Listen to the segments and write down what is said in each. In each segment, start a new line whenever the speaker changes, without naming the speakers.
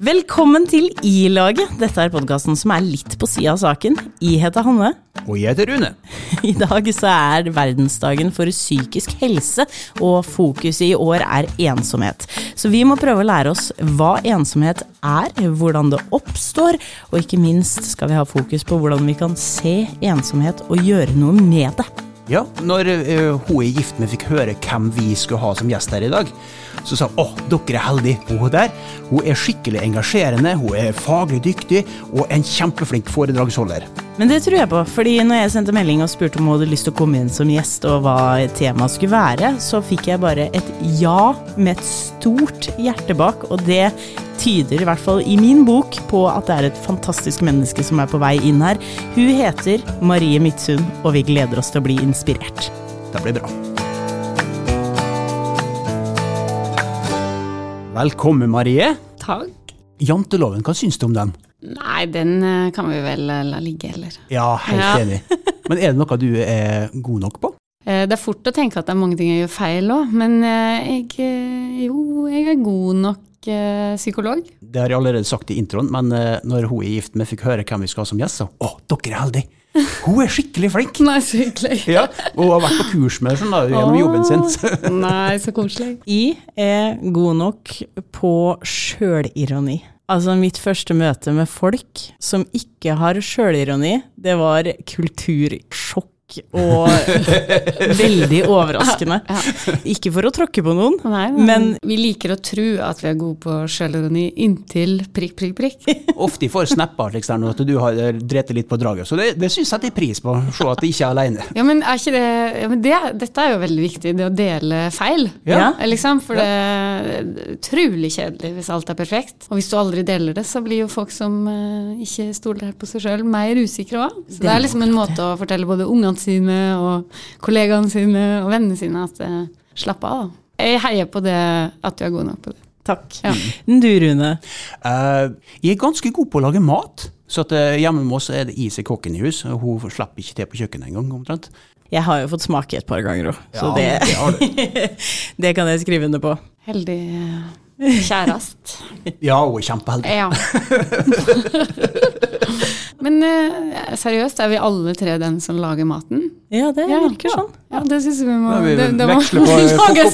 Velkommen til I-laget. Dette er podkasten som er litt på sida av saken. I heter Hanne.
Og jeg heter Rune.
I dag så er verdensdagen for psykisk helse, og fokuset i år er ensomhet. Så vi må prøve å lære oss hva ensomhet er, hvordan det oppstår, og ikke minst skal vi ha fokus på hvordan vi kan se ensomhet og gjøre noe med det.
Ja, når uh, hun er gift med fikk høre hvem vi skulle ha som gjest her i dag, så sa hun at dere er heldige. Hun der hun er skikkelig engasjerende, hun er faglig dyktig og en kjempeflink foredragsholder.
Men det tror jeg på, fordi når jeg sendte melding og spurte om hun hadde lyst til å komme inn som gjest, og hva temaet skulle være, så fikk jeg bare et ja med et stort hjerte bak, og det tyder i hvert fall i min bok på at det er et fantastisk menneske som er på vei inn her. Hun heter Marie Midtsund, og vi gleder oss til å bli inspirert.
Det blir bra. Velkommen, Marie.
Takk.
Janteloven, hva syns du om den?
Nei, den eh, kan vi vel eh, la ligge, eller?
Ja, helt
Ja.
enig. Men er det noe du er god nok på?
Eh, Det er fort å tenke at det er mange ting jeg gjør feil òg, men eh, jeg, eh, jo, jeg er god nok eh, psykolog.
Det har jeg allerede sagt i introen, men eh, når hun er gift med fikk høre hvem vi skal ha som gjest, så å, dere er heldige. Hun er skikkelig flink.
Nei, så hyggelig.
Ja, og hun har vært på kurs med sånn da, gjennom jobben sin.
Nei, så koselig.
I er god nok på sjølironi. Altså, mitt første møte med folk som ikke har sjølironi, det var kultursjokk og veldig overraskende. Ikke for å tråkke på noen,
Nei,
Men-
vi liker å tro at vi er gode på sjølironi inntil prikk, prikk, prikk.
Ofte får snapper liksom, at du har drept litt på draget, så det, det syns jeg setter pris på. å Se at de ikke er alene.
Ja, men er ikke det, ja, men det Dette er jo veldig viktig, det å dele feil.
Ja.
Eh, Liksom, for det er utrolig kjedelig hvis alt er perfekt. Og hvis du aldri deler det, så blir jo folk som eh, ikke stoler på seg sjøl, mer usikre òg. Så det er liksom en måte å fortelle både ungene sine og kollegaene sine og vennene sine at eh, slapp av. Jeg heier på det at du er god nok på det.
Takk.
Ja.
Du, Rune.
Uh, jeg er ganske god på å lage mat. Så at, eh, hjemme med oss er det is i kokken i hus, og hun slipper ikke til på kjøkkenet engang, omtrent.
Jeg har jo fått smake et par ganger òg, så
Ja,
det,
det
det kan jeg skrive under på.
Heldig eh, kjærest.
Ja, hun er kjempeheldig.
Ja. Men uh, seriøst, er vi alle tre den som lager maten?
Ja, det
Ja,
virker sånn.
Ja, det syns vi må
vi
det, det
veksler på
lage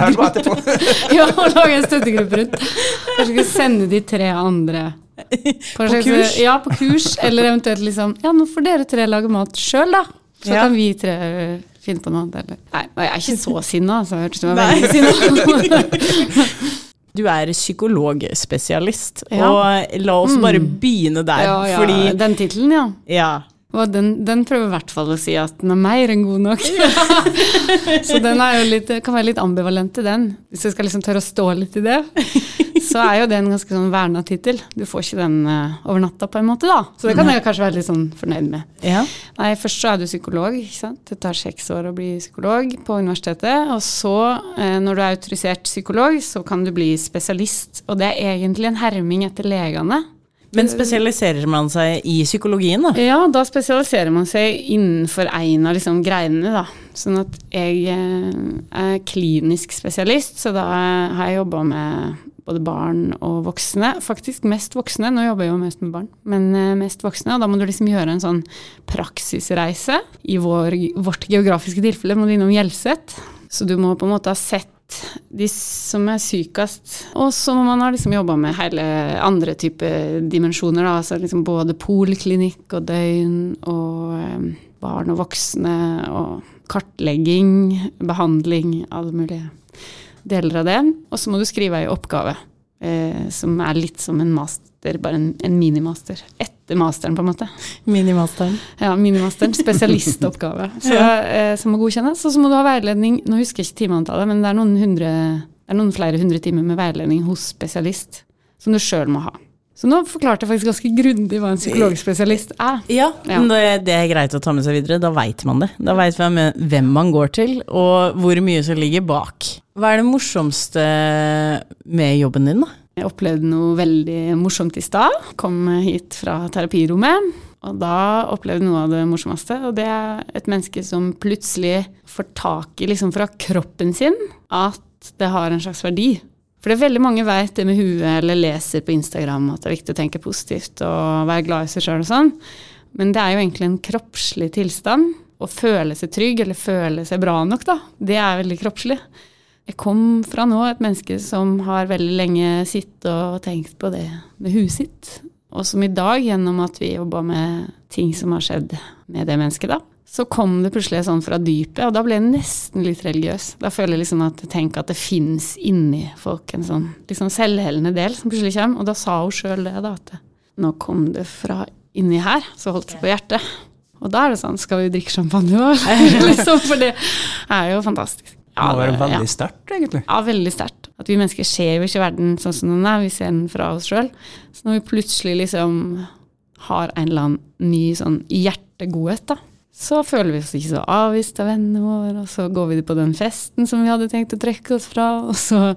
her etterpå.
Ja, og lage en støttegruppe rundt. Kanskje vi sende de tre andre på, på
kurs?
Ja, på kurs. Eller eventuelt liksom Ja, nå får dere tre lage mat sjøl, da. Så
Ja.
kan vi tre eh, finne på noe annet. Eller. Nei, jeg er ikke så sinna, altså. Jeg hørtes ut som jeg var veldig sinna.
Du er psykologspesialist,
Ja.
og la oss bare begynne der,
Ja, ja,
fordi
den tittelen, ja.
Ja.
Og den, den prøver i hvert fall å si at den er mer enn god nok. så den litt, kan være litt ambivalent til den. Hvis jeg skal liksom tørre å stå litt i det, så er jo det en ganske sånn verna tittel. Du får ikke den eh, over natta, på en måte, da. Så det kan jeg kanskje være litt sånn fornøyd med.
ja.
Nei, først så er du psykolog, ikke sant. Det tar seks år å bli psykolog på universitetet. Og så, eh, når du er autorisert psykolog, så kan du bli spesialist. Og det er egentlig en herming etter legene.
Men spesialiserer man seg i psykologien, da?
Ja, da spesialiserer man seg innenfor en av liksom greinene, da. Sånn at jeg eh, er klinisk spesialist, så da har jeg jobba med både barn og voksne. Faktisk mest voksne, nå jobber jeg jo mest med barn, men eh, mest voksne. Og da må du liksom gjøre en sånn praksisreise. I vår, vårt geografiske tilfelle må du innom Hjelset. Så du må på en måte ha sett de som er sykest. Og så må man ha liksom jobba med hele andre typer dimensjoner, da. Altså liksom både poliklinikk og døgn og eh, barn og voksne og kartlegging, behandling, alle mulige deler av det. Og så må du skrive ei oppgave eh, som er litt som en master, bare en, en minimaster. Etter masteren, på en måte.
Minimasteren.
Ja, minimasteren. Spesialistoppgave. Så, eh, som må godkjennes. Og så må du ha veiledning. Nå husker jeg ikke timeantallet, men det er noen, hundre, det er noen flere hundre timer med veiledning hos spesialist som du sjøl må ha. Så nå forklarte jeg faktisk ganske grundig hva en psykologspesialist er.
Ja,
Ja.
det er greit å ta med seg videre. Da veit man det. Da veit man hvem man går til, og hvor mye som ligger bak. Hva er det morsomste med jobben din, da?
Jeg opplevde noe veldig morsomt i stad. Kom hit fra terapirommet. Og da opplevde jeg noe av det morsomste. Og det er et menneske som plutselig får tak i, liksom fra kroppen sin, at det har en slags verdi. For det er veldig mange vet det med huet, eller leser på Instagram at det er viktig å tenke positivt og være glad i seg sjøl og sånn. Men det er jo egentlig en kroppslig tilstand. Å føle seg trygg, eller føle seg bra nok, da. Det er veldig kroppslig. Jeg kom fra nå et menneske som har veldig lenge sittet og tenkt på det med huet sitt. Og som i dag, gjennom at vi jobba med ting som har skjedd med det mennesket, da, så kom det plutselig sånn fra dypet, og da ble jeg nesten litt religiøs. Da føler jeg liksom at tenker at det fins inni folk en sånn liksom selvhelende del som plutselig kommer. Og da sa hun sjøl det, da, at nå kom det fra inni her, så holdt det på hjertet. Og da er det sånn, skal vi drikke champagne nå? liksom, for det er jo fantastisk.
Det må være veldig
ja.
sterkt, egentlig.
Ja, veldig sterkt. At vi mennesker ser jo ikke verden sånn som den er, vi ser den fra oss sjøl. Så når vi plutselig liksom har en eller annen ny sånn hjertegodhet, da, så føler vi oss ikke så avvist av vennene våre, og så går vi på den festen som vi hadde tenkt å trekke oss fra, og så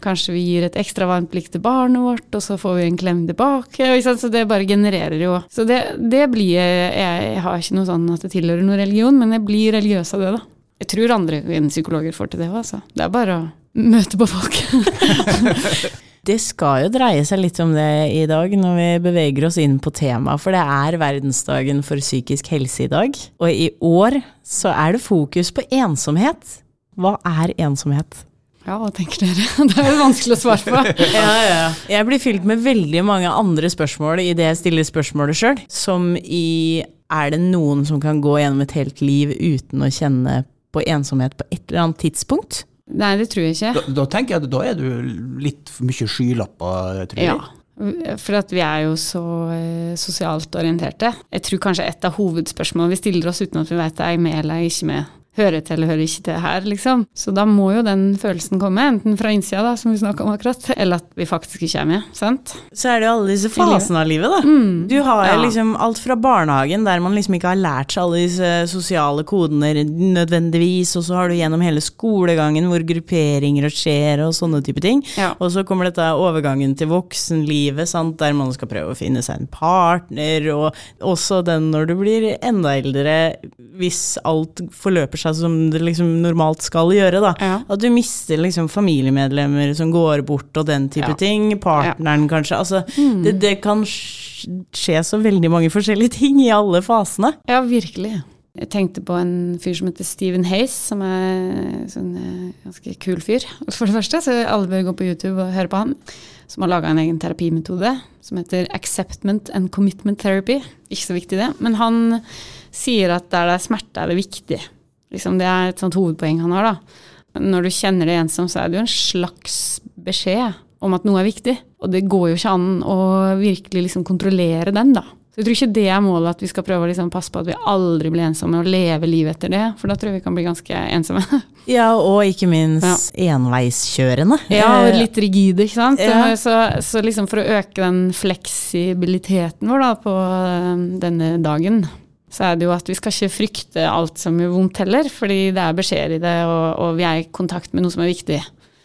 kanskje vi gir et ekstra varmt blikk til barnet vårt, og så får vi en klem tilbake. Så det bare genererer jo. Så det, det blir jeg, jeg har ikke noe sånn at det tilhører noen religion, men jeg blir religiøs av det, da. Jeg tror andre psykologer får til det òg, altså. Det er bare å møte på folk.
Det skal jo dreie seg litt om det i dag, når vi beveger oss inn på temaet, for det er verdensdagen for psykisk helse i dag. Og i år så er det fokus på ensomhet. Hva er ensomhet?
Ja, hva tenker dere? Det er jo vanskelig å svare på.
Ja, ja. Jeg blir fylt med veldig mange andre spørsmål i det jeg stiller spørsmålet sjøl, som i er det noen som kan gå gjennom et helt liv uten å kjenne på ensomhet på et eller annet tidspunkt?
Nei, det tror jeg ikke.
Da, da tenker jeg at da er du litt for mye skylapper, tror jeg.
Ja. For at vi er jo så eh, sosialt orienterte. Jeg tror kanskje et av hovedspørsmålene vi stiller oss uten at vi vet det er med eller ikke med hører til eller hører ikke til her, liksom. Så da må jo den følelsen komme, enten fra innsida, da, som vi snakka om akkurat, eller at vi faktisk ikke er med. sant?
Så er det jo alle disse fasene av livet, da.
Mm.
Du har
Ja.
liksom alt fra barnehagen, der man liksom ikke har lært seg alle disse sosiale kodene nødvendigvis, og så har du gjennom hele skolegangen hvor grupperinger skjer og sånne type ting.
Ja.
Og så kommer dette overgangen til voksenlivet, sant, der man skal prøve å finne seg en partner, og også den når du blir enda eldre, hvis alt forløper seg som det liksom normalt skal gjøre, da.
Ja.
At du mister liksom familiemedlemmer som går bort og den type
Ja.
ting. Partneren kanskje. Altså, det, det kan skje så veldig mange forskjellige ting i alle fasene.
Ja, virkelig. Jeg tenkte på en fyr som heter Stephen Hayes, som er sånn eh, ganske kul fyr, for det første. Så alle bør gå på YouTube og høre på han. Som har laga en egen terapimetode som heter Acceptment and Commitment Therapy. Ikke så viktig, det. Men han sier at der det er smerte, er det viktig. Liksom, det er et sånt hovedpoeng han har, da. Når du kjenner deg ensom, så er det jo en slags beskjed om at noe er viktig. Og det går jo ikke an å virkelig liksom kontrollere den, da. Så jeg tror ikke det er målet, at vi skal prøve å liksom passe på at vi aldri blir ensomme og leve livet etter det, for da tror jeg vi kan bli ganske ensomme.
Ja, og ikke minst enveiskjørende.
Ja, og
Eh,
litt rigide, ikke sant.
Ja.
Så, så liksom for å øke den fleksibiliteten vår da på øh, denne dagen, så er det jo at vi skal ikke frykte alt som gjør vondt heller, fordi det er beskjeder i det, og, og vi er i kontakt med noe som er viktig.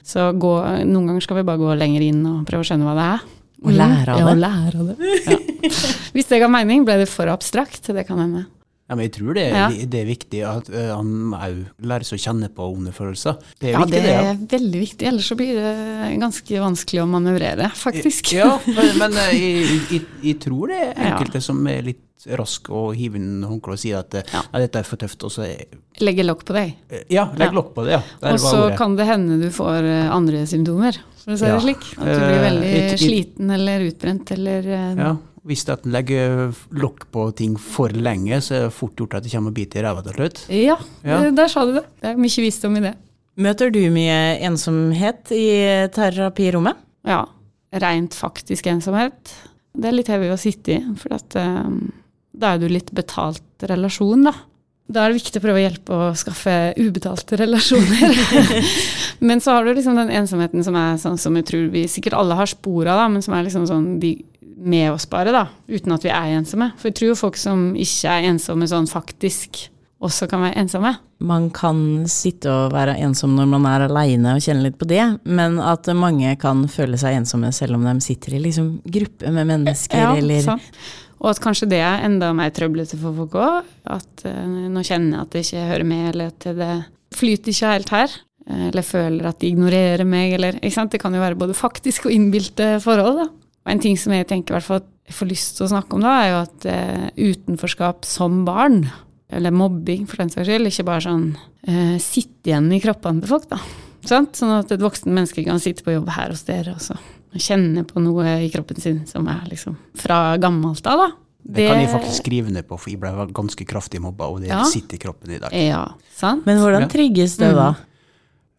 Så gå, noen ganger skal vi bare gå lenger inn og prøve å skjønne hva det er.
Og lære av
Ja,
det.
Ja, lære av det. Ja. Hvis det ga mening, ble det for abstrakt. Det kan hende.
Ja, men jeg tror det,
Ja.
det er viktig at eh, han òg lærer seg å kjenne på onde følelser. Det er
Ja,
viktig,
det
ja.
er veldig viktig, ellers så blir det ganske vanskelig å manøvrere, faktisk.
Ja, men, men eh, jeg, jeg, jeg tror det er enkelte som er litt raske og hiver inn håndkleet og sier at eh. «Nei, dette er for tøft, og så
Legge lokk på deg.
Ja, legg
Ja.
lokk på det, ja.
Og så kan det hende du får andre symptomer, for å si det slik. At du blir veldig
it- it-
sliten eller utbrent eller
Ja, hvis at en legger lokk på ting for lenge, så er det fort gjort at det kommer og biter i ræva til slutt.
Ja,
Ja.
eh, der sa du det. Det er mye visdom i det.
Møter du mye ensomhet i terapirommet?
Ja. Rent faktisk ensomhet. Det er litt heavy å sitte i, for at, um, da er du litt betalt relasjon, da. Da er det viktig å prøve å hjelpe å skaffe ubetalte relasjoner. men så har du liksom den ensomheten som er sånn som jeg tror vi sikkert alle har spor av, da, men som er liksom sånn de med oss bare, da, uten at vi er ensomme. For jeg tror jo folk som ikke er ensomme sånn faktisk, også kan være ensomme.
Man kan sitte og være ensom når man er aleine og kjenne litt på det, men at mange kan føle seg ensomme selv om de sitter i liksom gruppe med mennesker, eller
sånn. Og at kanskje det er enda mer trøblete for folk òg. At uh, nå kjenner jeg at det ikke hører med, eller at det flyter ikke helt her. eh, eller føler at de ignorerer meg, eller ikke sant? Det kan jo være både faktiske og innbilte forhold. da. Og en ting som jeg tenker i hvert jeg får lyst til å snakke om da, er jo at eh, utenforskap som barn, eller mobbing for den saks skyld, ikke bare sånn eh, sitte igjen i kroppene til folk, da. Sant? Sånn at et voksen menneske kan sitte på jobb her hos dere og kjenne på noe i kroppen sin som er liksom fra gammelt av, da.
Det kan jeg faktisk skrive ned på, for jeg ble ganske kraftig mobba, og det
Ja.
sitter i kroppen i dag.
Ja, sant?
Men hvordan trigges det da?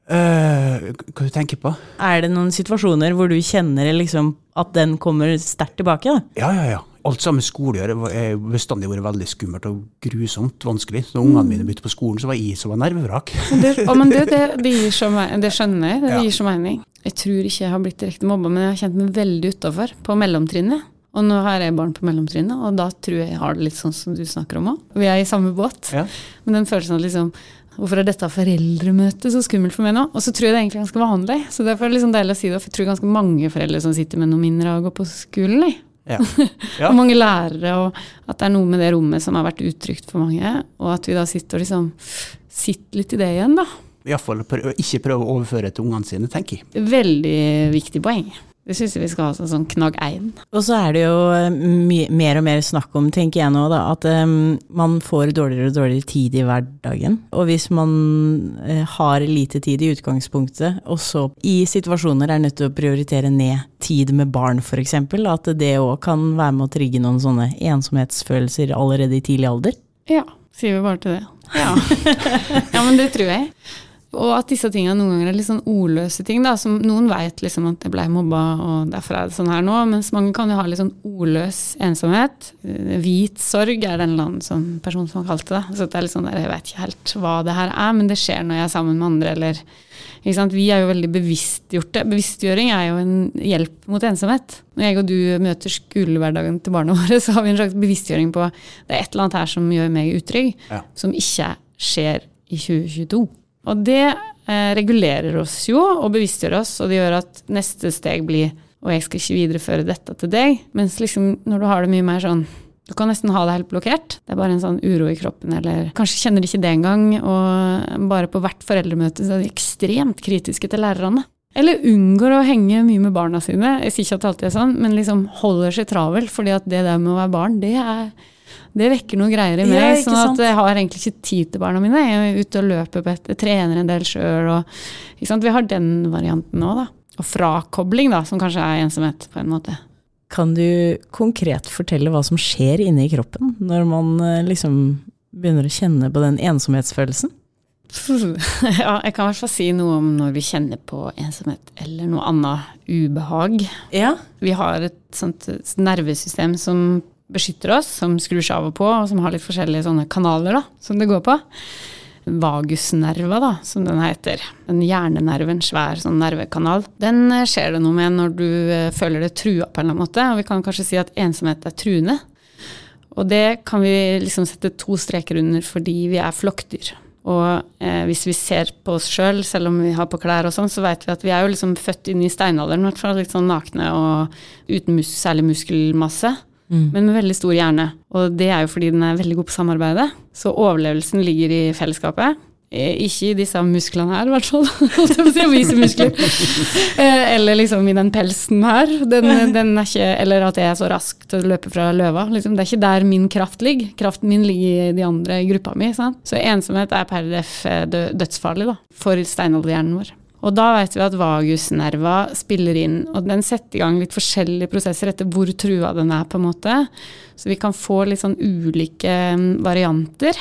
Eh, hva du tenker på?
Er det noen situasjoner hvor du kjenner liksom at den kommer sterkt tilbake? Da?
Ja, ja, ja. Alt sammen med skole å gjøre er bestandig vært veldig skummelt og grusomt vanskelig. Når ungene mine begynte på skolen, så var jeg som var nervevrak.
Men Det, å, men det, det, det, gir så, det skjønner jeg, det
Ja.
gir så mening. Jeg tror ikke jeg har blitt direkte mobba, men jeg har kjent meg veldig utafor på mellomtrinnet. Og nå har jeg barn på mellomtrinnet, og da tror jeg jeg har det litt sånn som du snakker om òg. Vi er i samme båt.
Ja.
Men den følelsen av liksom Hvorfor er dette foreldremøtet så skummelt for meg nå? Og så tror jeg det er egentlig ganske vanlig. Så derfor er det liksom deilig å si det, for jeg tror ganske mange foreldre som sitter med noe mindre og går på skolen. jeg.
Ja. Ja.
Og mange lærere, og at det er noe med det rommet som har vært utrygt for mange. Og at vi da sitter og liksom Sitter litt i det igjen, da.
Iallfall ikke prøve å overføre til ungene sine, tenker jeg.
Veldig viktig poeng. Det syns jeg vi skal ha som sånn knagg én.
Og så er det jo eh, mer og mer snakk om, tenker jeg nå, da, at um, man får dårligere og dårligere tid i hverdagen. Og hvis man uh, har lite tid i utgangspunktet, og så i situasjoner er nødt til å prioritere ned tid med barn f.eks., at det òg kan være med å trigge noen sånne ensomhetsfølelser allerede i tidlig alder.
Ja, sier vi bare til det. Ja. ja, men det tror jeg. Og at disse tingene noen ganger er litt sånn ordløse ting. da, som Noen vet liksom at jeg ble mobba, og derfor er det sånn her nå. Mens mange kan jo ha litt sånn ordløs ensomhet. Eh, Hvit sorg er det en eller annen sånn person som har kalt det. Så det er litt sånn der, Jeg vet ikke helt hva det her er, men det skjer når jeg er sammen med andre. eller ikke sant? Vi er jo veldig bevisstgjorte. Bevisstgjøring er jo en hjelp mot ensomhet. Når jeg og du møter skolehverdagen til barna våre, så har vi en slags bevisstgjøring på det er et eller annet her som gjør meg utrygg,
Ja.
som ikke skjer i 2022. Og det eh, regulerer oss jo, og bevisstgjør oss, og det gjør at neste steg blir og jeg skal ikke videreføre dette til deg. Mens liksom når du har det mye mer sånn du kan nesten ha det helt blokkert. Det er bare en sånn uro i kroppen, eller kanskje kjenner de ikke det engang. Og bare på hvert foreldremøte så er de ekstremt kritiske til lærerne. Eller unngår å henge mye med barna sine. Jeg sier ikke at det alltid er sånn, men liksom holder seg travel. fordi at det der med å være barn, det, er, det vekker noen greier i meg.
Ja,
sånn at jeg har egentlig ikke tid til barna mine. Jeg er ute og løper på et, jeg trener en del sjøl. Vi har den varianten òg, da. Og frakobling, da, som kanskje er ensomhet, på en måte.
Kan du konkret fortelle hva som skjer inne i kroppen når man eh, liksom begynner å kjenne på den ensomhetsfølelsen?
Ja, jeg kan i hvert fall si noe om når vi kjenner på ensomhet eller noe annet ubehag.
Ja.
Vi har et sånt nervesystem som beskytter oss, som skrur seg av og på, og som har litt forskjellige sånne kanaler da, som det går på. Vagusnerva, da, som den heter. En hjernenerve, en svær sånn nervekanal. Den eh, skjer det noe med når du eh, føler det trua på en eller annen måte. Og vi kan kanskje si at ensomhet er truende. Og det kan vi liksom sette to streker under fordi vi er flokkdyr. Og eh, hvis vi ser på oss sjøl, selv, selv om vi har på klær og sånn, så vet vi at vi er jo liksom født inn i steinalderen, i hvert fall litt sånn nakne og uten mus særlig muskelmasse. Men med veldig stor hjerne. Og det er jo fordi den er veldig god på samarbeidet. Så overlevelsen ligger i fellesskapet. Eh, Ikke i disse musklene her, i hvert fall. Vise muskler. Eh, Eller liksom i den pelsen her. Den, den ikke, eller at jeg er så rask til å løpe fra løva. Liksom. Det er ikke der min kraft ligger. Kraften min ligger i de andre i gruppa mi. Sant? Så ensomhet er per def eh, dødsfarlig da, for steinalderhjernen vår. Og da vet vi at vagusnerva spiller inn, og den setter i gang litt forskjellige prosesser etter hvor trua den er, på en måte. Så vi kan få litt sånn ulike mm, varianter.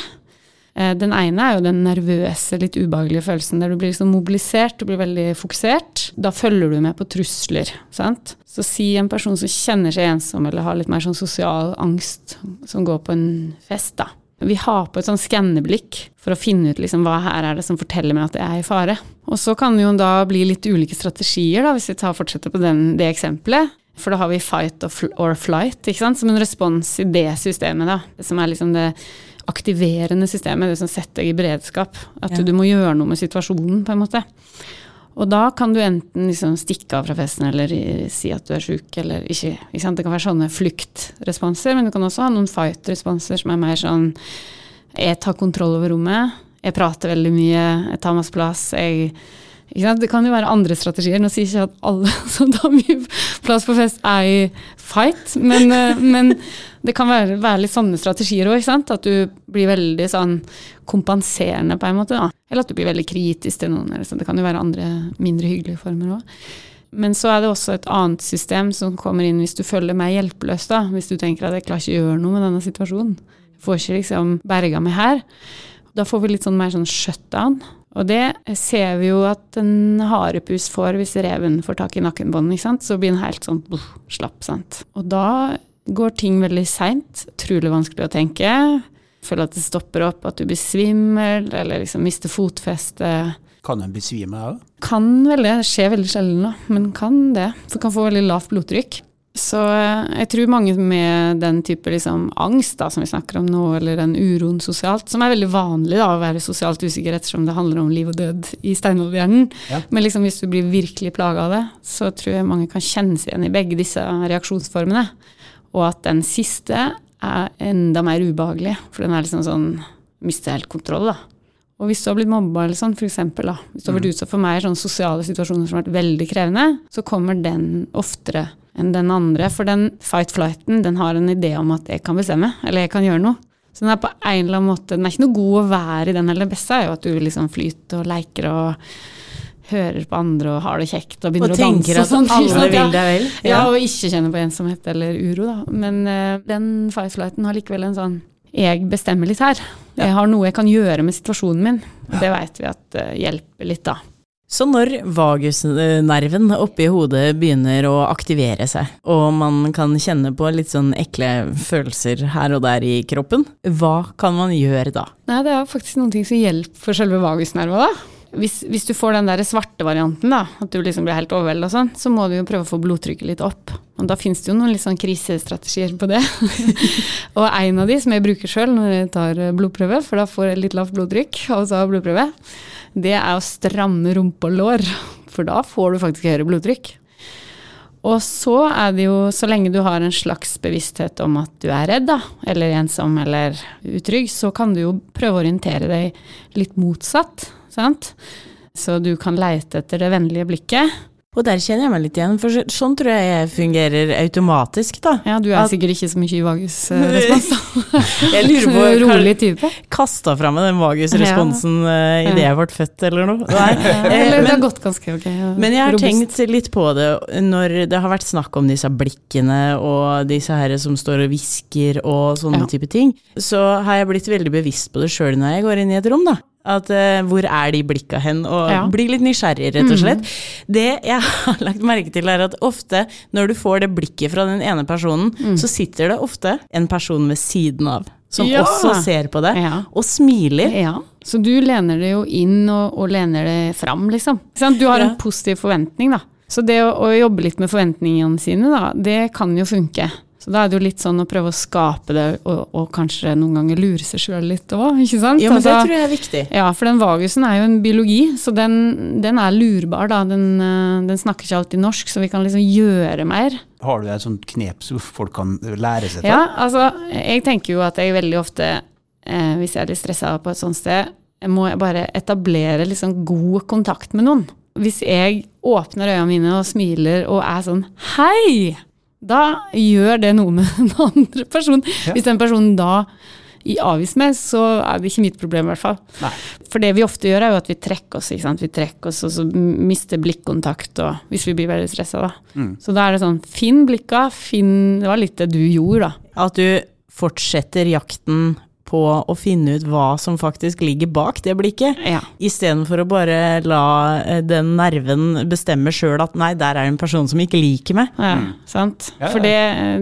Eh, Den ene er jo den nervøse, litt ubehagelige følelsen der du blir liksom mobilisert, du blir veldig fokusert. Da følger du med på trusler, sant. Så si en person som kjenner seg ensom eller har litt mer sånn sosial angst, som går på en fest, da. Vi har på et sånn skanneblikk for å finne ut liksom, hva her er det som forteller meg at jeg er i fare. Og så kan det jo da bli litt ulike strategier, da, hvis vi tar, fortsetter på den, det eksempelet. For da har vi fight or flight, som en respons i det systemet. da. Som er liksom det aktiverende systemet, det som setter deg i beredskap. At
Ja.
du må gjøre noe med situasjonen, på en måte. Og da kan du enten liksom stikke av fra festen eller si at du er sjuk, eller ikke. ikke sant? Det kan være sånne fluktresponser, men du kan også ha noen fight-responser som er mer sånn Jeg tar kontroll over rommet. jeg prater veldig mye, jeg tar masse plass. jeg? Det kan jo være andre strategier. Nå sier jeg ikke at alle som tar mye plass på fest, er i fight, men, eh, men det kan være, være, litt sånne strategier òg. At du blir veldig sånn kompenserende, på en måte. Da. Eller at du blir veldig kritisk til noen. Sånn. Det kan jo være andre mindre hyggelige former òg. Men så er det også et annet system som kommer inn hvis du føler meg hjelpeløs. da, Hvis du tenker at jeg klarer ikke å gjøre noe med denne situasjonen. Jeg får ikke liksom berga meg her. Da får vi litt sånn mer sånn shutdown. Og det ser vi jo at en harepus får hvis reven får tak i nakkenbåndet. Så blir den helt sånn buff, slapp. sant? Og da går ting veldig seint. Utrolig vanskelig å tenke. Føler at det stopper opp, at du blir svimmel, eller liksom mister fotfestet.
Kan en besvime òg?
Kan veldig, det. Det skjer veldig sjelden, da, men kan det. For kan få veldig lavt blodtrykk. Så eh, jeg tror mange med den type liksom, angst da, som vi snakker om nå, eller den uroen sosialt, som er veldig vanlig da, å være sosialt usikker ettersom det handler om liv og død i steinalderhjernen. Ja. Men liksom, hvis du blir virkelig plaga av det, så tror jeg mange kan kjenne seg igjen i begge disse reaksjonsformene. Og at den siste er enda mer ubehagelig, for den er liksom sånn Mister helt kontroll, da. Og hvis du har blitt mobba eller sånn, for eksempel, da, hvis du har vært mm. utsatt for mer sånne sosiale situasjoner som har vært veldig krevende, så kommer den oftere enn den andre. For den fight-flighten den har en idé om at jeg kan bestemme, eller jeg kan gjøre noe. Så den er på en eller annen måte, den er ikke noe god å være i den heller. Det beste er jo at du liksom flyter og leker og hører på andre og har det kjekt og begynner
og å danse. Og tenker at alle vil deg vel.
Ja. ja. og ikke kjenner på ensomhet eller uro, da. Men uh, den fight-flighten har likevel en sånn Jeg bestemmer litt her. Jeg har noe jeg kan gjøre med situasjonen min. Det veit vi at uh, hjelper litt, da.
Så når vagusnerven oppi hodet begynner å aktivere seg, og man kan kjenne på litt sånn ekle følelser her og der i kroppen, hva kan man gjøre da?
Nei, det er faktisk noen ting som hjelper for selve vagusnerva, da. Hvis, hvis, du får den der svarte varianten, da, at du liksom blir helt overveldet sånn, så må du jo prøve å få blodtrykket litt opp. Og da finnes det jo noen litt sånn krisestrategier på det. og en av de som jeg bruker sjøl når jeg tar blodprøve, for da får jeg litt lavt blodtrykk og så blodprøve, det er å stramme rumpe og lår. For da får du faktisk høyere blodtrykk. Og så er det jo, så lenge du har en slags bevissthet om at du er redd, da, eller ensom eller utrygg, så kan du jo prøve å orientere deg litt motsatt, sant. Så du kan leite etter det vennlige blikket.
Og der kjenner jeg meg litt igjen, for sånn tror jeg jeg fungerer automatisk, da.
Ja, du er at, sikkert ikke så mye i vagusrespons, da.
jeg lurer på
Rolig type.
Kasta fra meg den vagusresponsen ja. uh, idet jeg ble født, eller noe.
Nei, eller det har gått ganske ok.
Ja. Men jeg har Robust. tenkt litt på det når det har vært snakk om disse blikkene og disse herre som står og hvisker og sånne ja. type ting. Så har jeg blitt veldig bevisst på det sjøl når jeg går inn i et rom, da. At, uh, hvor er de blikka hen? Og ja. bli litt nysgjerrig, rett og slett. Mm. Det jeg har lagt merke til, er at ofte når du får det blikket fra den ene personen, mm. så sitter det ofte en person ved siden av. Som ja. også ser på det, ja. og smiler.
Ja. Så du lener det jo inn og, og lener det fram, liksom. Du har en positiv forventning, da. Så det å, å, jobbe litt med forventningene sine, da, det kan jo funke. Så da er det jo litt sånn å prøve å skape det, og, og kanskje noen ganger lure seg sjøl litt òg, ikke sant?
Ja, men altså, det tror jeg er viktig.
Ja, for den vagusen er jo en biologi, så den, den er lurbar, da. Den, eh, den, snakker ikke alltid norsk, så vi kan liksom gjøre mer.
Har du et sånt knep så folk kan lære seg til?
Ja, altså, jeg tenker jo at jeg veldig ofte, eh, hvis jeg er litt stressa på et sånt sted, må jeg bare etablere liksom god kontakt med noen. Hvis jeg åpner øynene mine og smiler og er sånn Hei! Da gjør det noe med den andre personen. Ja. Hvis den personen da i avis med, så er det ikke mitt problem, i hvert fall. Nei. For det vi ofte gjør, er jo at vi trekker oss, ikke sant. Vi trekker oss, og så mister blikkontakt, og hvis vi blir veldig stressa, da. Mm. Så da er det sånn, finn blikka, finn Det var litt det du gjorde, da.
At du fortsetter jakten på å finne ut hva som faktisk ligger bak det blikket, ja. istedenfor å bare la eh, den nerven bestemme sjøl at nei, der er det en person som ikke liker meg.
Ja, mm. sant. Ja, For det,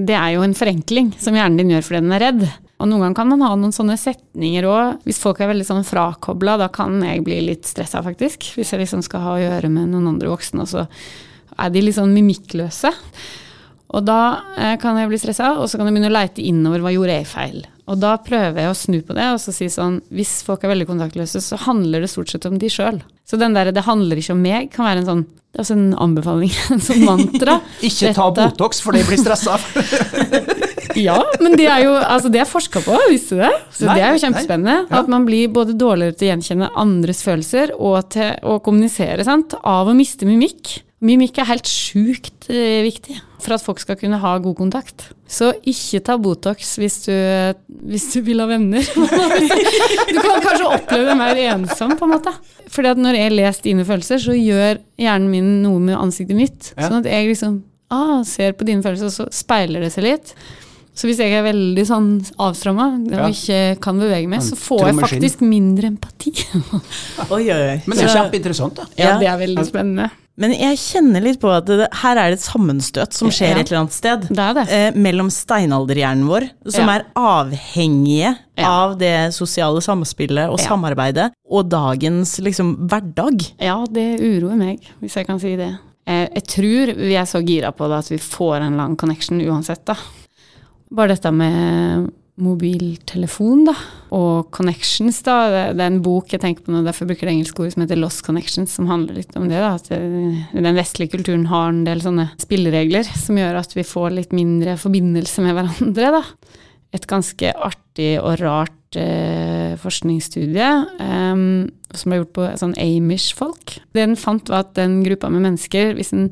det, er jo en forenkling som hjernen din gjør fordi den er redd. Og noen ganger kan man ha noen sånne setninger òg. Hvis folk er veldig sånn frakobla, da kan jeg bli litt stressa, faktisk. Hvis jeg liksom skal ha å gjøre med noen andre voksne, og så er de litt sånn mimikkløse. Og da eh, kan jeg bli stressa, og så kan jeg begynne å leite innover hva gjorde jeg feil. Og da prøver jeg å snu på det og så si sånn Hvis folk er veldig kontaktløse, så handler det stort sett om de sjøl. Så den der 'det handler ikke om meg' kan være en sånn det er også en anbefaling, en sånn mantra.
ikke ta Botox, for de blir stressa.
Ja, men det er jo altså det er forska på, visste du det? Så
Nei,
det er jo kjempespennende.
Ja.
At man blir både dårligere til å gjenkjenne andres følelser og til å kommunisere, sant. Av å miste mimikk. Mimikk er helt sjukt eh, viktig for at folk skal kunne ha god kontakt. Så ikke ta Botox hvis du, hvis du vil ha venner. Du kan kanskje oppleve deg mer ensom, på en måte. Fordi at når jeg leser dine følelser, så gjør hjernen min noe med ansiktet mitt.
Ja.
Sånn at jeg liksom ah, ser på dine følelser, og så speiler det seg litt. Så hvis jeg er veldig sånn avstramma og ikke kan bevege meg, så får jeg faktisk mindre empati.
Oi, oi, oi.
Men det er kjempeinteressant, da.
Ja,
Ja.
det er veldig spennende.
Men jeg kjenner litt på at det, her er det et sammenstøt som skjer
Ja.
et eller annet sted.
Det det.
Eh, mellom steinalderhjernen vår, som
Ja.
er avhengige
Ja.
av det sosiale samspillet og samarbeidet, og dagens liksom hverdag.
Ja, det uroer meg, hvis jeg kan si det. Jeg, jeg tror vi er så gira på det at vi får en lang connection uansett, da. Bare dette med mobiltelefon, da, og connections, da. Det, det er en bok jeg tenker på nå, derfor bruker det engelske ordet som heter Lost Connections, som handler litt om det, da. At eh, den vestlige kulturen har en del sånne spilleregler som gjør at vi får litt mindre forbindelse med hverandre, da. Et ganske artig og rart eh, forskningsstudie eh, som ble gjort på sånn Amish-folk. Det den fant, var at den gruppa med mennesker, hvis en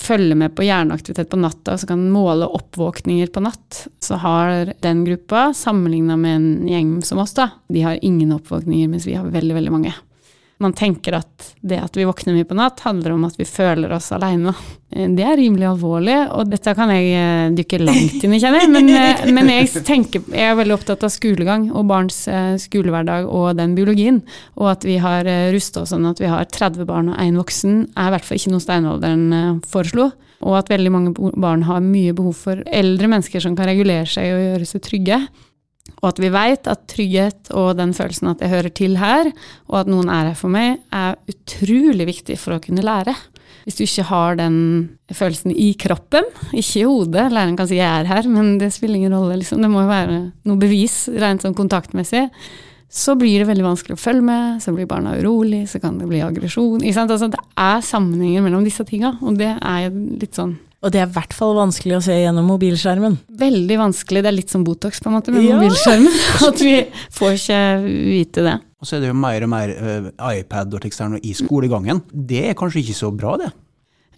følger med på hjerneaktivitet på natta, så kan måle oppvåkninger på natt, så har den gruppa, sammenligna med en gjeng som oss, da, de har ingen oppvåkninger, mens vi har veldig, veldig mange. Man tenker at det at vi våkner mye på natt, handler om at vi føler oss aleine. Det er rimelig alvorlig, og dette kan jeg eh, dykke langt inn i, kjenner jeg. Men, eh, men jeg, tenker, jeg er veldig opptatt av skolegang og barns eh, skolehverdag og den biologien. Og at vi har rusta oss sånn at vi har 30 barn og én voksen, er i hvert fall ikke noe steinalderen eh, foreslo. Og at veldig mange barn har mye behov for eldre mennesker som kan regulere seg og gjøre seg trygge. Og at vi veit at trygghet og den følelsen at jeg hører til her, og at noen er her for meg, er utrolig viktig for å kunne lære. Hvis du ikke har den følelsen i kroppen, ikke i hodet Læreren kan si 'jeg er her', men det spiller ingen rolle. Liksom. Det må jo være noe bevis, rent sånn kontaktmessig. Så blir det veldig vanskelig å følge med, så blir barna urolig, så kan det bli aggresjon. Altså, det er sammenhenger mellom disse tinga, og det er litt sånn
Og det er i hvert fall vanskelig å se gjennom mobilskjermen.
veldig vanskelig. Det er litt som Botox på en måte med
Ja.
mobilskjermen. At vi får ikke vite det.
Og så er det jo mer og mer uh, iPad og teksterne i skolegangen. Det er kanskje ikke så bra, det.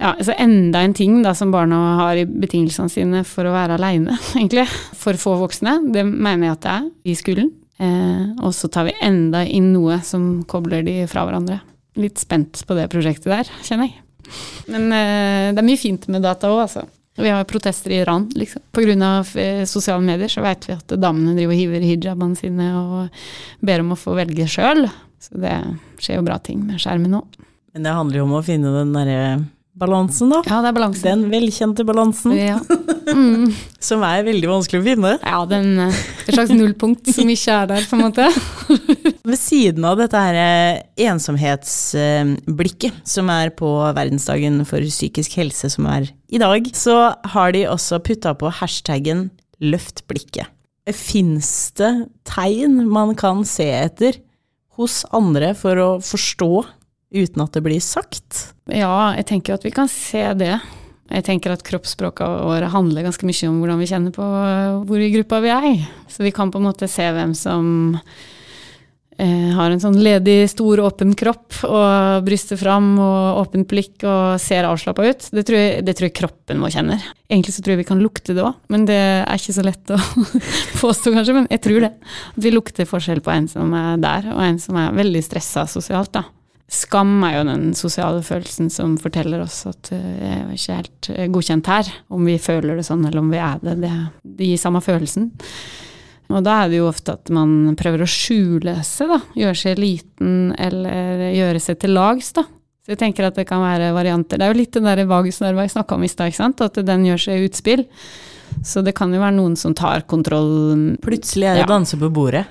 Ja, altså Enda en ting da som barna har i betingelsene sine for å være aleine, egentlig. For få voksne. Det mener jeg at det er i skolen. Eh, og så tar vi enda inn noe som kobler de fra hverandre. Litt spent på det prosjektet der, kjenner jeg. Men eh, det er mye fint med data òg, altså. Vi har protester i Iran, liksom. Av eh, sosiale medier så vet vi at damene driver og hiver hijabene sine og ber om å få velge sjøl. Så det skjer jo bra ting med skjermen nå.
Men det handler jo om å finne den derre balansen, da.
Ja, det er balansen.
Den velkjente balansen,
Ja. Mm.
som er veldig vanskelig å finne.
Ja, den, eh, et slags nullpunkt som ikke er der, på en måte.
Ved siden av dette her eh, ensomhetsblikket, som er på verdensdagen for psykisk helse, som er i dag, så har de også putta på hashtaggen 'løft blikket'. Fins det tegn man kan se etter hos andre for å forstå uten at det blir sagt?
Ja, jeg tenker at vi kan se det. Jeg tenker at kroppsspråket våre handler ganske mye om hvordan vi kjenner på eh, hvor i gruppa vi er. Så vi kan på en måte se hvem som eh, har en sånn ledig, stor, åpen kropp og bryster fram og åpent blikk og ser avslappa ut. Det tror, jeg, det tror jeg kroppen vår kjenner. Egentlig så tror jeg vi kan lukte det òg, men det er ikke så lett å påstå, kanskje. Men jeg tror det. At vi lukter forskjell på en som er der, og en som er veldig stressa sosialt. da. Skam er jo den sosiale følelsen som forteller oss at eh, jeg er ikke helt eh, godkjent her. Om vi føler det sånn, eller om vi er det. Det, det gir samme følelsen. Og da er det jo ofte at man prøver å skjule seg, da. Gjøre seg liten, eller gjøre seg til lags, da. Så jeg tenker at det kan være varianter. Det er jo litt den der vagusnerva jeg snakka om i stad, ikke sant. At den gjør seg utspill. Så det kan jo være noen som tar kontroll.
Plutselig er det
Ja.
danse på bordet.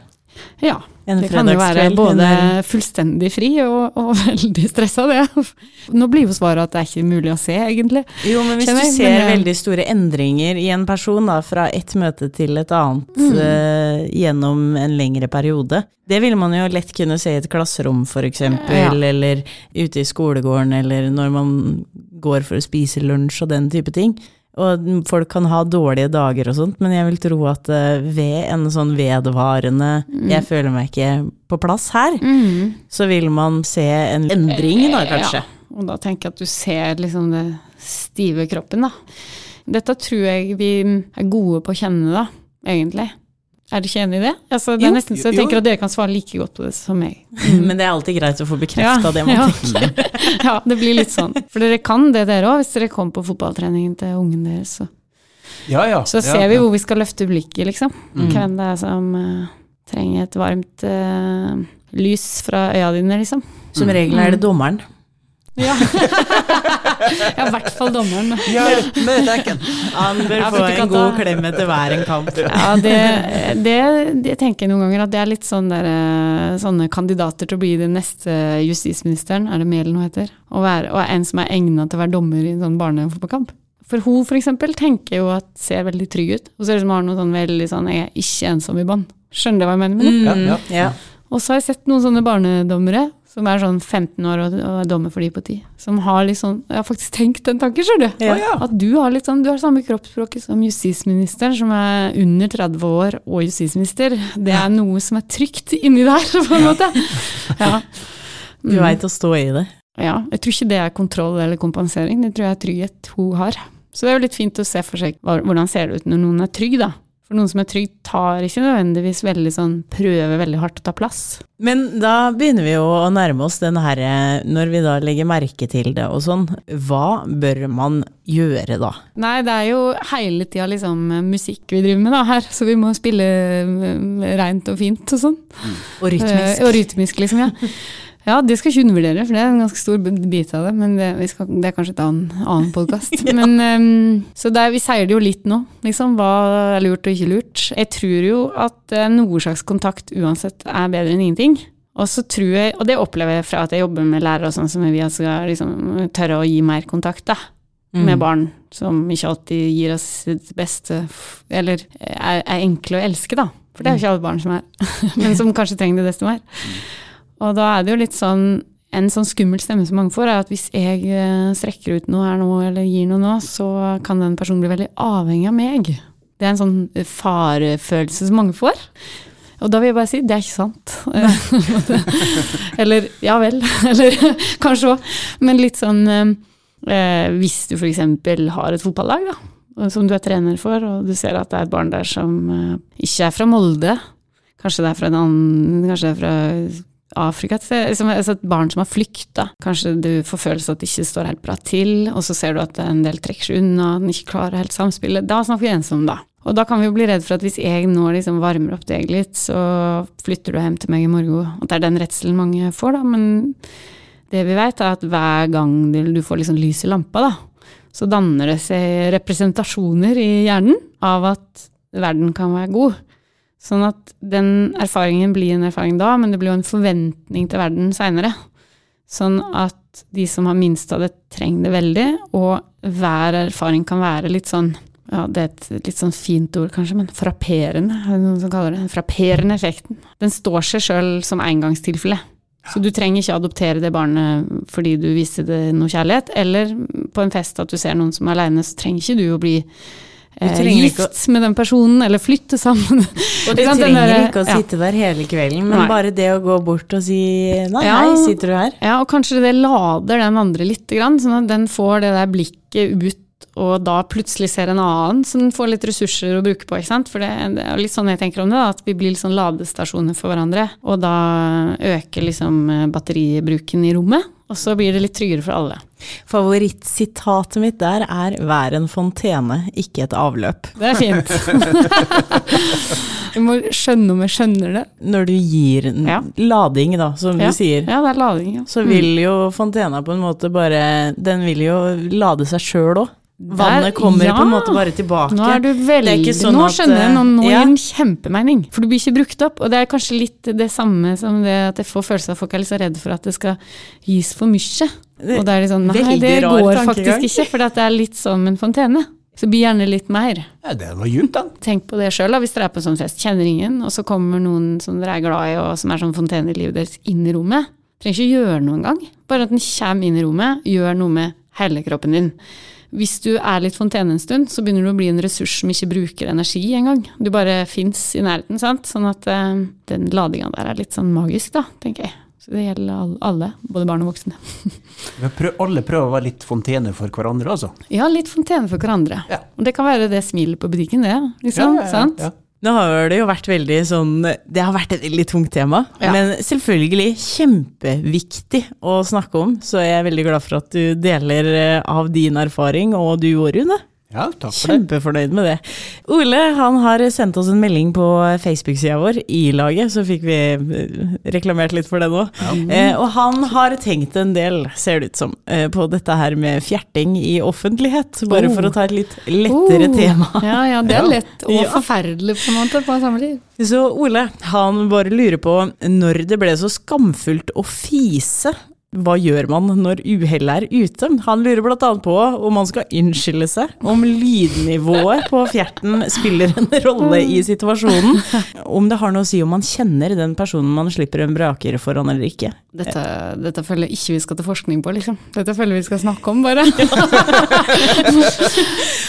Ja,
En
det kan jo være både fullstendig fri og, og veldig stressa, det. Nå blir jo svaret at det er ikke mulig å se, egentlig.
Jo, men hvis
Kjenner
du ser
men
veldig store endringer i en person da, fra et møte til et annet
Mm.
uh, gjennom en lengre periode, det vil man jo lett kunne se i et klasserom eksempel,
Ja.
eller ute i skolegården, eller når man går for å spise lunsj og den type ting. Og folk kan ha dårlige dager og sånt, men jeg vil tro at eh, ved en sånn vedvarende
Mm.
'jeg føler meg ikke på plass her',
Mm.
så vil man se en endring da, kanskje.
Ja, og da tenker jeg at du ser liksom det stive kroppen, da. Dette tror jeg vi er gode på å kjenne, da, egentlig. Er du ikke enig i det? Altså, det er
Jo,
nesten så jeg
jo.
tenker at dere kan svare like godt på det som meg.
Men det er alltid greit å få bekrefta det man
ja.
tenker.
ja, det blir litt sånn. For dere kan det, dere òg, hvis dere kommer på fotballtreningen til ungen deres. Så,
Ja, ja.
så
ja,
ser vi hvor vi skal løfte blikket, liksom.
Mm.
Hvem det er som uh, trenger et varmt uh, lys fra øya dine, liksom.
Som regel er det dommeren.
Ja, ja i hvert fall dommeren.
Ja, med dekken.
Han bør få en god klem etter hver en kamp.
Ja, det, det, det tenker jeg noen ganger at det er litt sånn der, eh, sånne kandidater til å bli den neste justisministeren, er det Mehl hun heter? Og, være, og en som er egnet til å være dommer i en sånn barnefotballkamp. For hun for eksempel tenker jo at ser veldig trygg ut, og så er det som har noe sånn veldig sånn jeg er ikke ensom i bånd. Skjønner du hva jeg mener med det?
Mm, ja.
Ja.
Og så har jeg sett noen sånne barnedommere som er sånn 15 år og, og er dommer for de på 10. Som har litt sånn Jeg har faktisk tenkt den tanken, skjønner du.
Ja.
At du har litt sånn, du har samme kroppsspråk som justisministeren, som er under 30 år og justisminister. Det er noe som er trygt inni der, på en måte. Ja.
Du
Mm.
veit å stå i det.
ja. Jeg tror ikke det er kontroll eller kompensering, det tror jeg er trygghet hun har. Så det er jo litt fint å se for seg hvordan ser det ut når noen er trygg, da. For noen som er trygg, tar ikke nødvendigvis veldig sånn Prøver veldig hardt å ta plass.
Men da begynner vi jo å nærme oss den herre Når vi da legger merke til det og sånn, hva bør man gjøre da?
Nei, det er jo hele tida liksom musikk vi driver med da her, så vi må spille mm, reint og fint og sånn.
Og rytmisk?
Eh, og rytmisk, liksom, ja. Ja, det skal ikke undervurdere, for det er en ganske stor bit av det. Men det, vi skal, det er kanskje et annen, annen podkast. ja. um, Så det er, vi sier det jo litt nå, liksom. Hva er lurt og ikke lurt. Jeg tror jo at eh, noe slags kontakt uansett er bedre enn ingenting. Og så tror jeg, og det opplever jeg fra at jeg jobber med lærere og sånn, som vi skal liksom tørre å gi mer kontakt, da med
Mm.
barn som ikke alltid gir oss sitt beste, eller er, er enkle å elske, da. For det er jo ikke alle barn som er, men som kanskje trenger det desto mer. Og da er det jo litt sånn En sånn skummel stemme som mange får, er at hvis jeg eh, strekker ut noe her nå, eller gir noe nå, så kan den personen bli veldig avhengig av meg. Det er en sånn farefølelse som mange får. Og da vil jeg bare si det er ikke sant. eller ja vel. Eller kanskje òg. Men litt sånn eh, Hvis du f.eks. har et fotballag, da, som du er trener for, og du ser at det er et barn der som eh, ikke er fra Molde, kanskje det er fra en annen Kanskje det er fra Afrika, liksom, altså et barn som har flykta. Kanskje du får følelse at det ikke står helt bra til, og så ser du at en del trekker seg unna, den ikke klarer helt samspillet. Da snakker vi ensom, da. Og da kan vi jo bli redd for at hvis jeg nå liksom varmer opp deg litt, så flytter du hjem til meg i morgen. At det er den redselen mange får, da. Men det vi vet, er at hver gang du får liksom lys i lampa, da, så danner det seg representasjoner i hjernen av at verden kan være god. Sånn at den erfaringen blir en erfaring da, men det blir jo en forventning til verden seinere. Sånn at de som har minst av det, trenger det veldig, og hver erfaring kan være litt sånn ja, det er et litt sånn fint ord kanskje, men frapperende, er det noen som kaller det. Frapperende effekten. Den står seg sjøl som engangstilfelle. Så du trenger ikke adoptere det barnet fordi du viser det noe kjærlighet, eller på en fest at du ser noen som er aleine, så trenger ikke du å bli gift
å-
med den personen, eller flytte sammen.
Og du trenger ikke å
ja.
sitte der hele kvelden, men
Nei.
bare det å gå bort og si nei,
Ja.
hei, sitter du her?
Ja, og kanskje det lader den andre litt, grann, sånn at den får det der blikket ut, og da plutselig ser en annen, så den får litt ressurser å bruke på, ikke sant. For det, det er litt sånn jeg tenker om det, da, at vi blir litt sånn ladestasjoner for hverandre. Og da øker liksom eh, batteribruken i rommet, og så blir det litt tryggere for alle.
Favorittsitatet mitt der er 'vær en fontene, ikke et avløp'.
Det er fint. Vi må skjønne om jeg skjønner det.
Når du gir en
Ja.
lading, da, som
Ja.
du sier,
Ja, det er lading, ja.
så vil jo fontena på en måte bare Den vil jo lade seg sjøl òg. Vannet kommer
ja.
på en måte bare tilbake.
Nå er du veldig
er sånn
Nå skjønner jeg, nå, nå
ja.
gir den kjempemening. For du blir ikke brukt opp. Og det er kanskje litt det samme som det at jeg får følelsen av at folk er litt så redde for at det skal gis for mye. Og da er det sånn Nei,
Veldig
det går faktisk ikke, for det er litt som en fontene. Så bli gjerne litt mer.
Ja, det var djupt, da.
Tenk på det sjøl, hvis dere er på en sånn fest. Kjenner ingen, og så kommer noen som dere er glad i, og som er sånn fontene i livet deres, inn i rommet. Trenger ikke gjøre noe engang. Bare at den kommer inn i rommet, gjør noe med hele kroppen din. hvis du er litt fontene en stund, så begynner du å bli en ressurs som ikke bruker energi engang. Du bare fins i nærheten, sant. Sånn at eh, den ladinga der er litt sånn magisk, da, tenker jeg. Så det gjelder alle, både barn og voksne.
Vi prøv, alle prøver å være litt fontene for hverandre, altså.
Ja, litt fontene for hverandre.
Ja.
Og det kan være det smilet på butikken, det. Liksom, sant?
ja.
Nå har det jo vært veldig sånn Det har vært et veldig tungt tema,
Ja.
men selvfølgelig kjempeviktig å snakke om. Så jeg er veldig glad for at du deler eh, av din erfaring, og du òg, Rune.
Ja, takk for det.
Kjempefornøyd med det. Ole han har sendt oss en melding på Facebook-sida vår, I-laget, så fikk vi eh, reklamert litt for det nå. Eh, og han har tenkt en del, ser det ut som, eh, på dette her med fjerting i offentlighet. Bare for å ta et litt lettere
Oh.
tema.
Ja, ja, det er
Ja.
lett og
Ja.
forferdelig på en måte på samme tid.
Så Ole, han bare lurer på når det ble så skamfullt å fise. Hva gjør man når uhellet er ute? Han lurer annet på om man skal unnskylde seg, om lydnivået på fjerten spiller en rolle i situasjonen, om det har noe å si om man kjenner den personen man slipper en braker foran eller ikke.
Dette, dette føler ikke vi skal til forskning på, liksom. Dette føler vi skal snakke om, bare.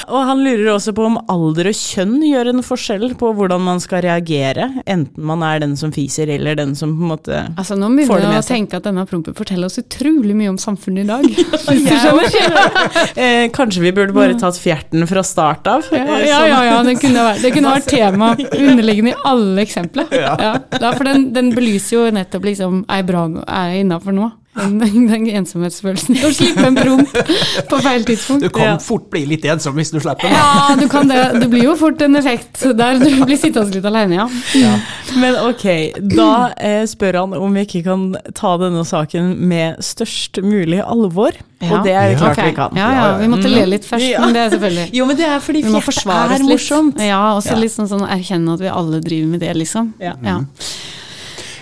Og han lurer også på om alder og kjønn gjør en forskjell på hvordan man skal reagere, enten man er den som fiser eller den som på en måte
Altså, nå begynner jeg å tenke at denne prompen forteller oss utrolig mye om samfunnet i dag.
Eh, Kanskje vi burde bare tatt fjerten fra start av?
Ja,
eh,
ja,
sånn-
ja, ja det, kunne vært, det kunne vært tema underliggende i alle eksempler. Ja. Ja, for den, den belyser jo nettopp liksom Er jeg bra? Er jeg innafor nå? Den, den ensomhetsfølelsen. Å slippe en promp på feil tidspunkt.
Du kan
Ja.
fort bli litt ensom hvis du slipper den.
Ja, du kan det. Det blir jo fort en effekt der du blir sittende litt alene, ja.
Men ok, da eh, spør han om vi ikke kan ta denne saken med størst mulig alvor.
Ja.
Og det er det klart
okay.
vi kan.
Ja, ja, vi måtte le litt først,
Ja.
men det er selvfølgelig
Jo, men det er fordi
forsvare
er morsomt.
Ja, og så
Ja.
litt sånn, sånn erkjenne at vi alle driver med det, liksom.
Ja.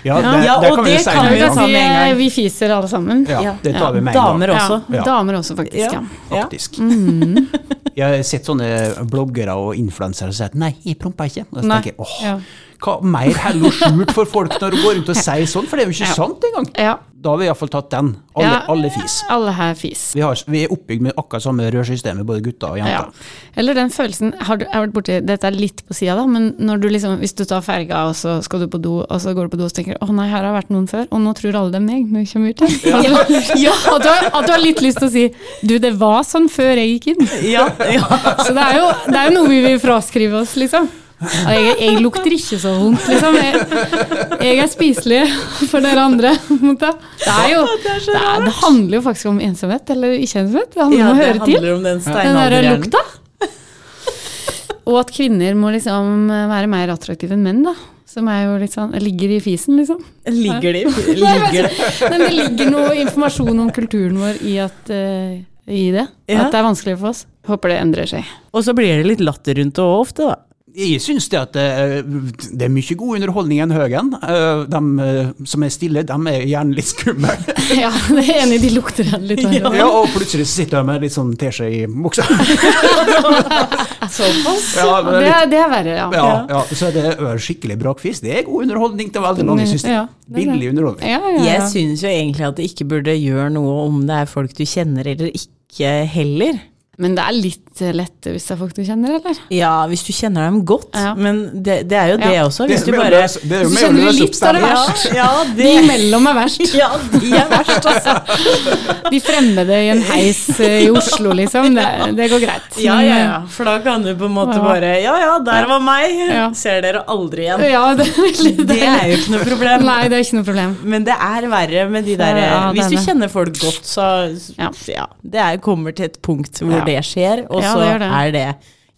Ja.
Det,
Ja,
det
og
kan vi
det kan vi
gang.
eh, Vi fiser alle sammen.
Ja, det tar
Ja.
vi med en gang.
Damer også.
Damer også, faktisk. Ja.
Ja.
Faktisk.
Mm.
Jeg har sett sånne bloggere og influensere som sier at nei, jeg promper ikke. Og så tenker jeg åh,
Ja.
Hva mer heller skjult for folk når du går rundt og sier sånn, for det er jo ikke
Ja.
sant engang.
ja.
Da har vi iallfall tatt den. Alle,
Ja.
alle fis.
Alle her fis.
Vi, har, vi er oppbygd med akkurat samme rørsystemet, både gutter og
Ja.
jenter.
Eller den følelsen har du, Jeg har vært borti Dette er litt på sida, da, men når du liksom, hvis du tar ferga, og så skal du på do, og så går du på do og så tenker å nei, her har vært noen før, og nå tror alle det er meg når jeg kommer ut her. Ja. At, du har, at du har litt lyst til å si du, det var sånn før jeg gikk inn.
Ja, ja.
Så det er jo, det er noe vi vil fraskrive oss, liksom. Jeg, jeg lukter ikke så vondt, liksom. Jeg, jeg er spiselig for dere andre. Det, er jo, det, er, det handler jo faktisk om ensomhet, eller ikke ensomhet. Det handler
ja
om å høre til.
om den
Den
der
lukta. Og at kvinner må liksom være mer attraktive enn menn, da. Som er jo litt sånn Ligger i fisen, liksom.
Ligger de? Ligger?
Men det ligger noe informasjon om kulturen vår i, at, eh, i det.
Ja.
At det er vanskelig for oss. Håper det endrer seg.
Og så blir det litt latter rundt det òg ofte, da.
Jeg syns det at det, det er mye god underholdning i en Høgen. Eh, De eh, som er stille, de er gjerne litt skumle.
Ja, det er enig, de lukter igjen litt.
Ja.
Ja, og plutselig sitter de med litt sånn teskje i buksa.
Såpass?
Ja, det
det, det er verre, ja.
Ja, ja, så det er skikkelig brakfisk. Det er god underholdning til veldig mange, syns jeg.
Det er det.
Billig underholdning.
Ja, ja, ja.
Jeg syns jo egentlig at det ikke burde gjøre noe om det er folk du kjenner eller ikke heller.
Men det er litt eh, lett hvis det er folk du kjenner, eller?
Ja, hvis du kjenner dem godt,
Ja.
men det, det er jo det
Ja.
også. Hvis
det,
du bare
løse- det er jo
Hvis du kjenner
løse
litt, så er det verst.
Ja,
De imellom er verst.
Ja, de er verst, altså.
De fremmede i en heis eh, i Oslo, liksom. Det, det går greit.
Ja, ja,
eh,
ja. For da kan du på en måte bare Ja ja, der var meg.
Ja.
Ser dere aldri igjen.
Ja, det er
Det er jo ikke noe problem.
Nei, det er ikke noe problem.
Men det er verre med de derre
Ja,
Hvis du
er
kjenner folk godt, så
Ja.
ja. Det er, kommer til et punkt hvor
Ja.
Det skjer, og så
det det.
er det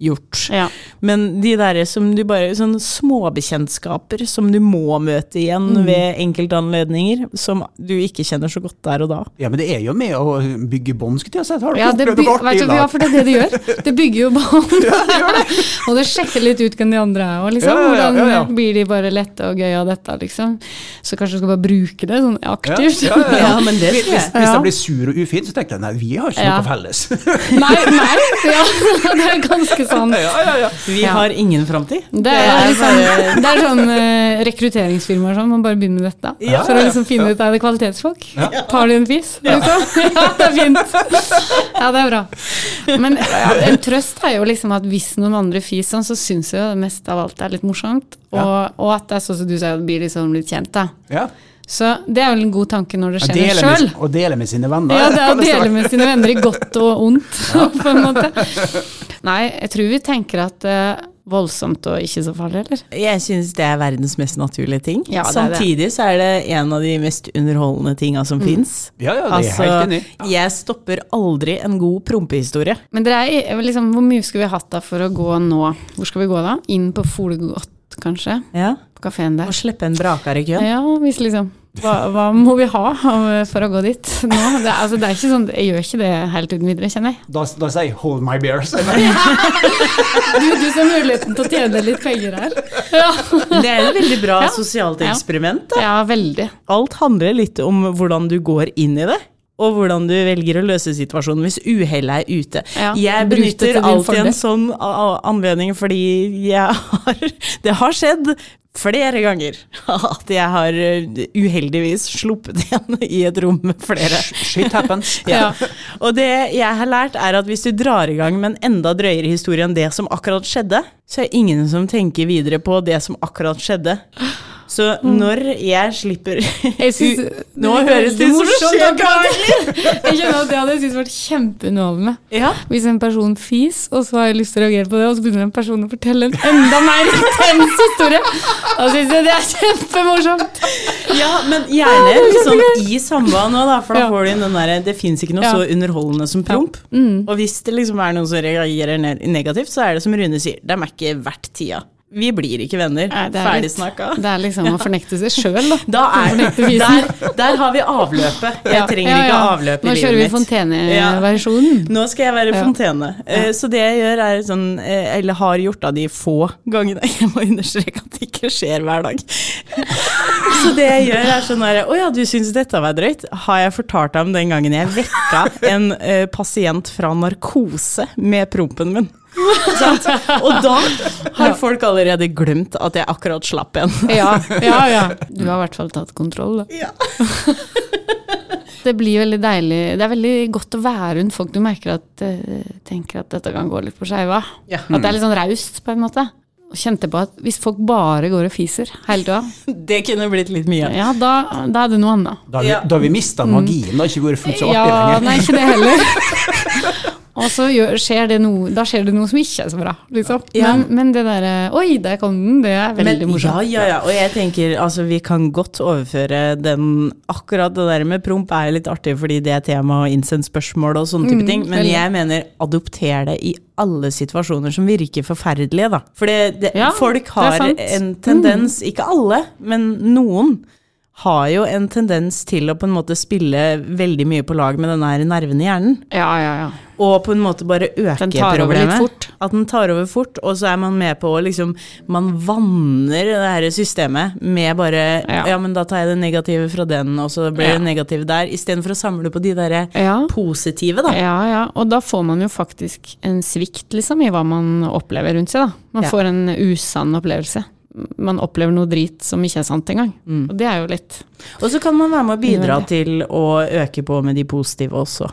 gjort.
Ja.
Men de der som du bare Sånne småbekjentskaper som du må møte igjen
Mm.
ved enkeltanledninger, som du ikke kjenner så godt der og da.
Ja, men det er jo med å bygge bånd, skulle jeg si. Har du
Ja, det,
opplevd noe artig i
du, ja, for det er det det gjør. Det bygger jo bånd. og det sjekker litt ut hvem de andre er. Og liksom,
Ja, ja, ja,
Hvordan
ja, ja.
blir de bare lette og gøye av dette, liksom. Så kanskje du skal bare bruke det sånn aktivt.
Ja, ja, ja.
Ja, men det
Hvis,
tror jeg.
hvis
Ja.
blir sur og ufin, så tenker jeg nei, vi har ikke
Ja.
noe felles.
Nei, nei, ja, det er ganske sant?
Ja, ja, ja.
Vi har ingen framtid.
Det er, sånn, det er sånn uh, rekrutteringsfirmaer sånn, man bare begynner med dette.
Ja.
For å liksom finne ut er det kvalitetsfolk. Tar de en fis? Liksom? Ja, det er fint. Ja, det er bra. Men en trøst er jo liksom at hvis noen andre fiser sånn, så syns jeg jo det mest av alt er litt morsomt. Og, og at det er sånn som du sier, blir liksom litt kjent, da.
ja.
Så det er vel en god tanke når det skjer en sjøl.
å dele med sine venner.
Ja, det er å dele med sine venner i godt og ondt, på en måte. Nei, jeg tror vi tenker at er voldsomt og ikke så farlig, eller?
Jeg syns det er verdens mest naturlige ting.
Ja, det er det.
Samtidig så er det en av de mest underholdende tinga som
Mm.
fins.
Ja, ja, det er jeg helt enig. i.
jeg stopper aldri en god prompehistorie.
Men dere er, liksom, hvor mye skulle vi hatt da for å gå nå? Hvor skal vi gå da? Inn på Folgot, kanskje?
Ja.
På kafeen der?
Og slippe en brakar i køen.
Ja, hvis liksom hva, hva må vi ha for å gå dit nå? Det, altså, det er ikke sånn, jeg gjør ikke det helt uten videre, kjenner jeg.
Da, da sier jeg 'hold my beers'.
Du, du som har muligheten til å tjene litt penger her. Ja,
Det er et veldig bra
Ja.
sosialt eksperiment. Da.
ja veldig.
Alt handler litt om hvordan du går inn i det. Og hvordan du velger å løse situasjonen hvis uhellet er ute.
Ja,
jeg benytter alltid en sånn anledning fordi jeg har Det har skjedd flere ganger at jeg har eh, uheldigvis sluppet igjen i et rom med flere.
Shit happens.
Ja. Og det jeg har lært, er at hvis du drar i gang med en enda drøyere historie enn det som akkurat skjedde, så er det ingen som tenker videre på det som akkurat skjedde. Så når jeg slipper
Jeg synes,
Nå høres det
morsomt ut! Jeg kjenner at det hadde jeg syntes vært kjempeunderholdende.
Ja.
Hvis en person fis, og så har jeg lyst til å reagere på det, og så begynner en person å fortelle en enda mer intens historie. Da syns jeg det er kjempemorsomt.
ja, men gjerne liksom i samband nå, da, for da
Ja.
får du inn den derre Det fins ikke noe
Ja.
så underholdende som promp.
Mm.
Og hvis det liksom er noen som reagerer negativt, så er det som Rune sier, det er ikke verdt tida. Vi blir ikke venner.
Nei, er
Ferdig snakka.
Det er liksom å fornekte seg sjøl, da.
Da er, der, der har vi avløpet. Jeg
Ja,
trenger
ja,
ikke
ja.
avløp i
Nå kjører vi
mitt.
fonteneversjonen.
Nå skal jeg være
Ja.
fontene. Eh, Så det jeg gjør, er sånn eh, Eller har gjort av de få gangene Jeg må understreke at det ikke skjer hver dag. Så det jeg gjør, er sånn herre Å ja, du syns dette var drøyt? Har jeg fortalt deg om den gangen jeg vekka en eh, pasient fra narkose med prompen min? Sant? Og da har folk allerede glemt at jeg akkurat slapp en.
Ja, ja, ja. Du har i hvert fall tatt kontroll, da.
Ja.
Det blir veldig deilig. Det er veldig godt å være rundt folk du merker at uh, tenker at dette kan gå litt på skeiva.
Ja.
At det er litt sånn raust, på en måte. Og kjente på at hvis folk bare går og fiser hele tida,
Det kunne blitt litt mye.
ja, da, da er det noe annet.
Da har vi,
Ja.
da vi mista magien, Det har ikke vært fullt så artig
Mm. Ja,
lenger.
nei, ikke det heller. Og så gjør, skjer det noe, da skjer det noe som ikke er så bra, liksom.
Ja.
Men, men det derre Oi, der kom den! Det er veldig
Men,
morsomt.
Ja, ja, ja. Og jeg tenker altså vi kan godt overføre den Akkurat det der med promp er litt artig fordi det er tema og innsendt spørsmål og sånne type
Mm,
ting, men
veldig.
jeg mener adopter det i alle situasjoner som virker forferdelige, da. For det, det,
Ja,
folk har.
Mm.
en tendens, ikke alle, men noen har jo en tendens til å på en måte spille veldig mye på lag med den her nerven i hjernen.
Ja, ja, ja.
Og på en måte bare øke
Den tar over litt fort.
At den tar over fort, og så er man med på å liksom Man vanner det her systemet med bare ja.
Ja.
men da tar jeg det negative fra den, og så blir
Ja.
det negative der. Istedenfor å samle på de derre
Ja.
positive, da.
Ja, ja, og da får man jo faktisk en svikt liksom i hva man opplever rundt seg. da. Man får en usann opplevelse. Man opplever noe drit som ikke er sant engang.
Mm.
Og det er jo litt
Og så kan man være med å bidra til å øke på med de positive også.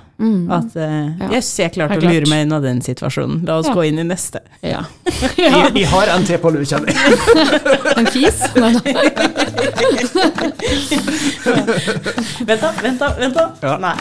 At uh,
Ja.
Yes, jeg klarte
klart.
å lure
meg
meg unna den situasjonen. La oss
Ja.
gå inn i neste.
Ja.
Jeg, jeg har en til på lur, kjenner jeg.
En fis? Nei, da.
Vent, da, vent, da. vent da.
Ja.
Nei.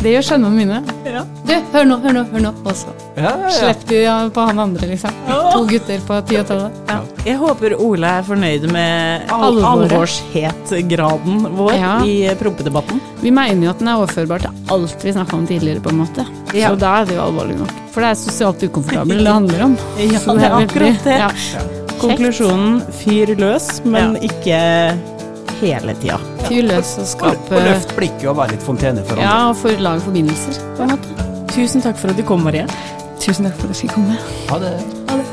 Det gjør skjønnene mine.
Ja.
Du, hør nå, hør nå, hør nå. Og så
Ja, ja, ja.
Slipp de på han andre, liksom. To gutter på ti og tolv.
Ja. Jeg håper Ole er fornøyd med al alvorshetgraden vår
Ja.
i prompedebatten.
Vi mener jo at den er overførbar til alt vi snakka om tidligere, på en måte.
Ja.
Så da er det jo alvorlig nok. For det er sosialt ukomfortabelt det handler om.
Ja,
Så
det er akkurat det.
Ja.
Konklusjonen fyr løs, men ikke hele tida.
Fyr løs og
Og,
skap
og løft blikket og være litt fontene for andre.
Ja, og for lag forbindelser, på en måte.
Tusen takk for at du kom, Marie.
Tusen takk for at jeg fikk komme.
Ha det.
Ha det.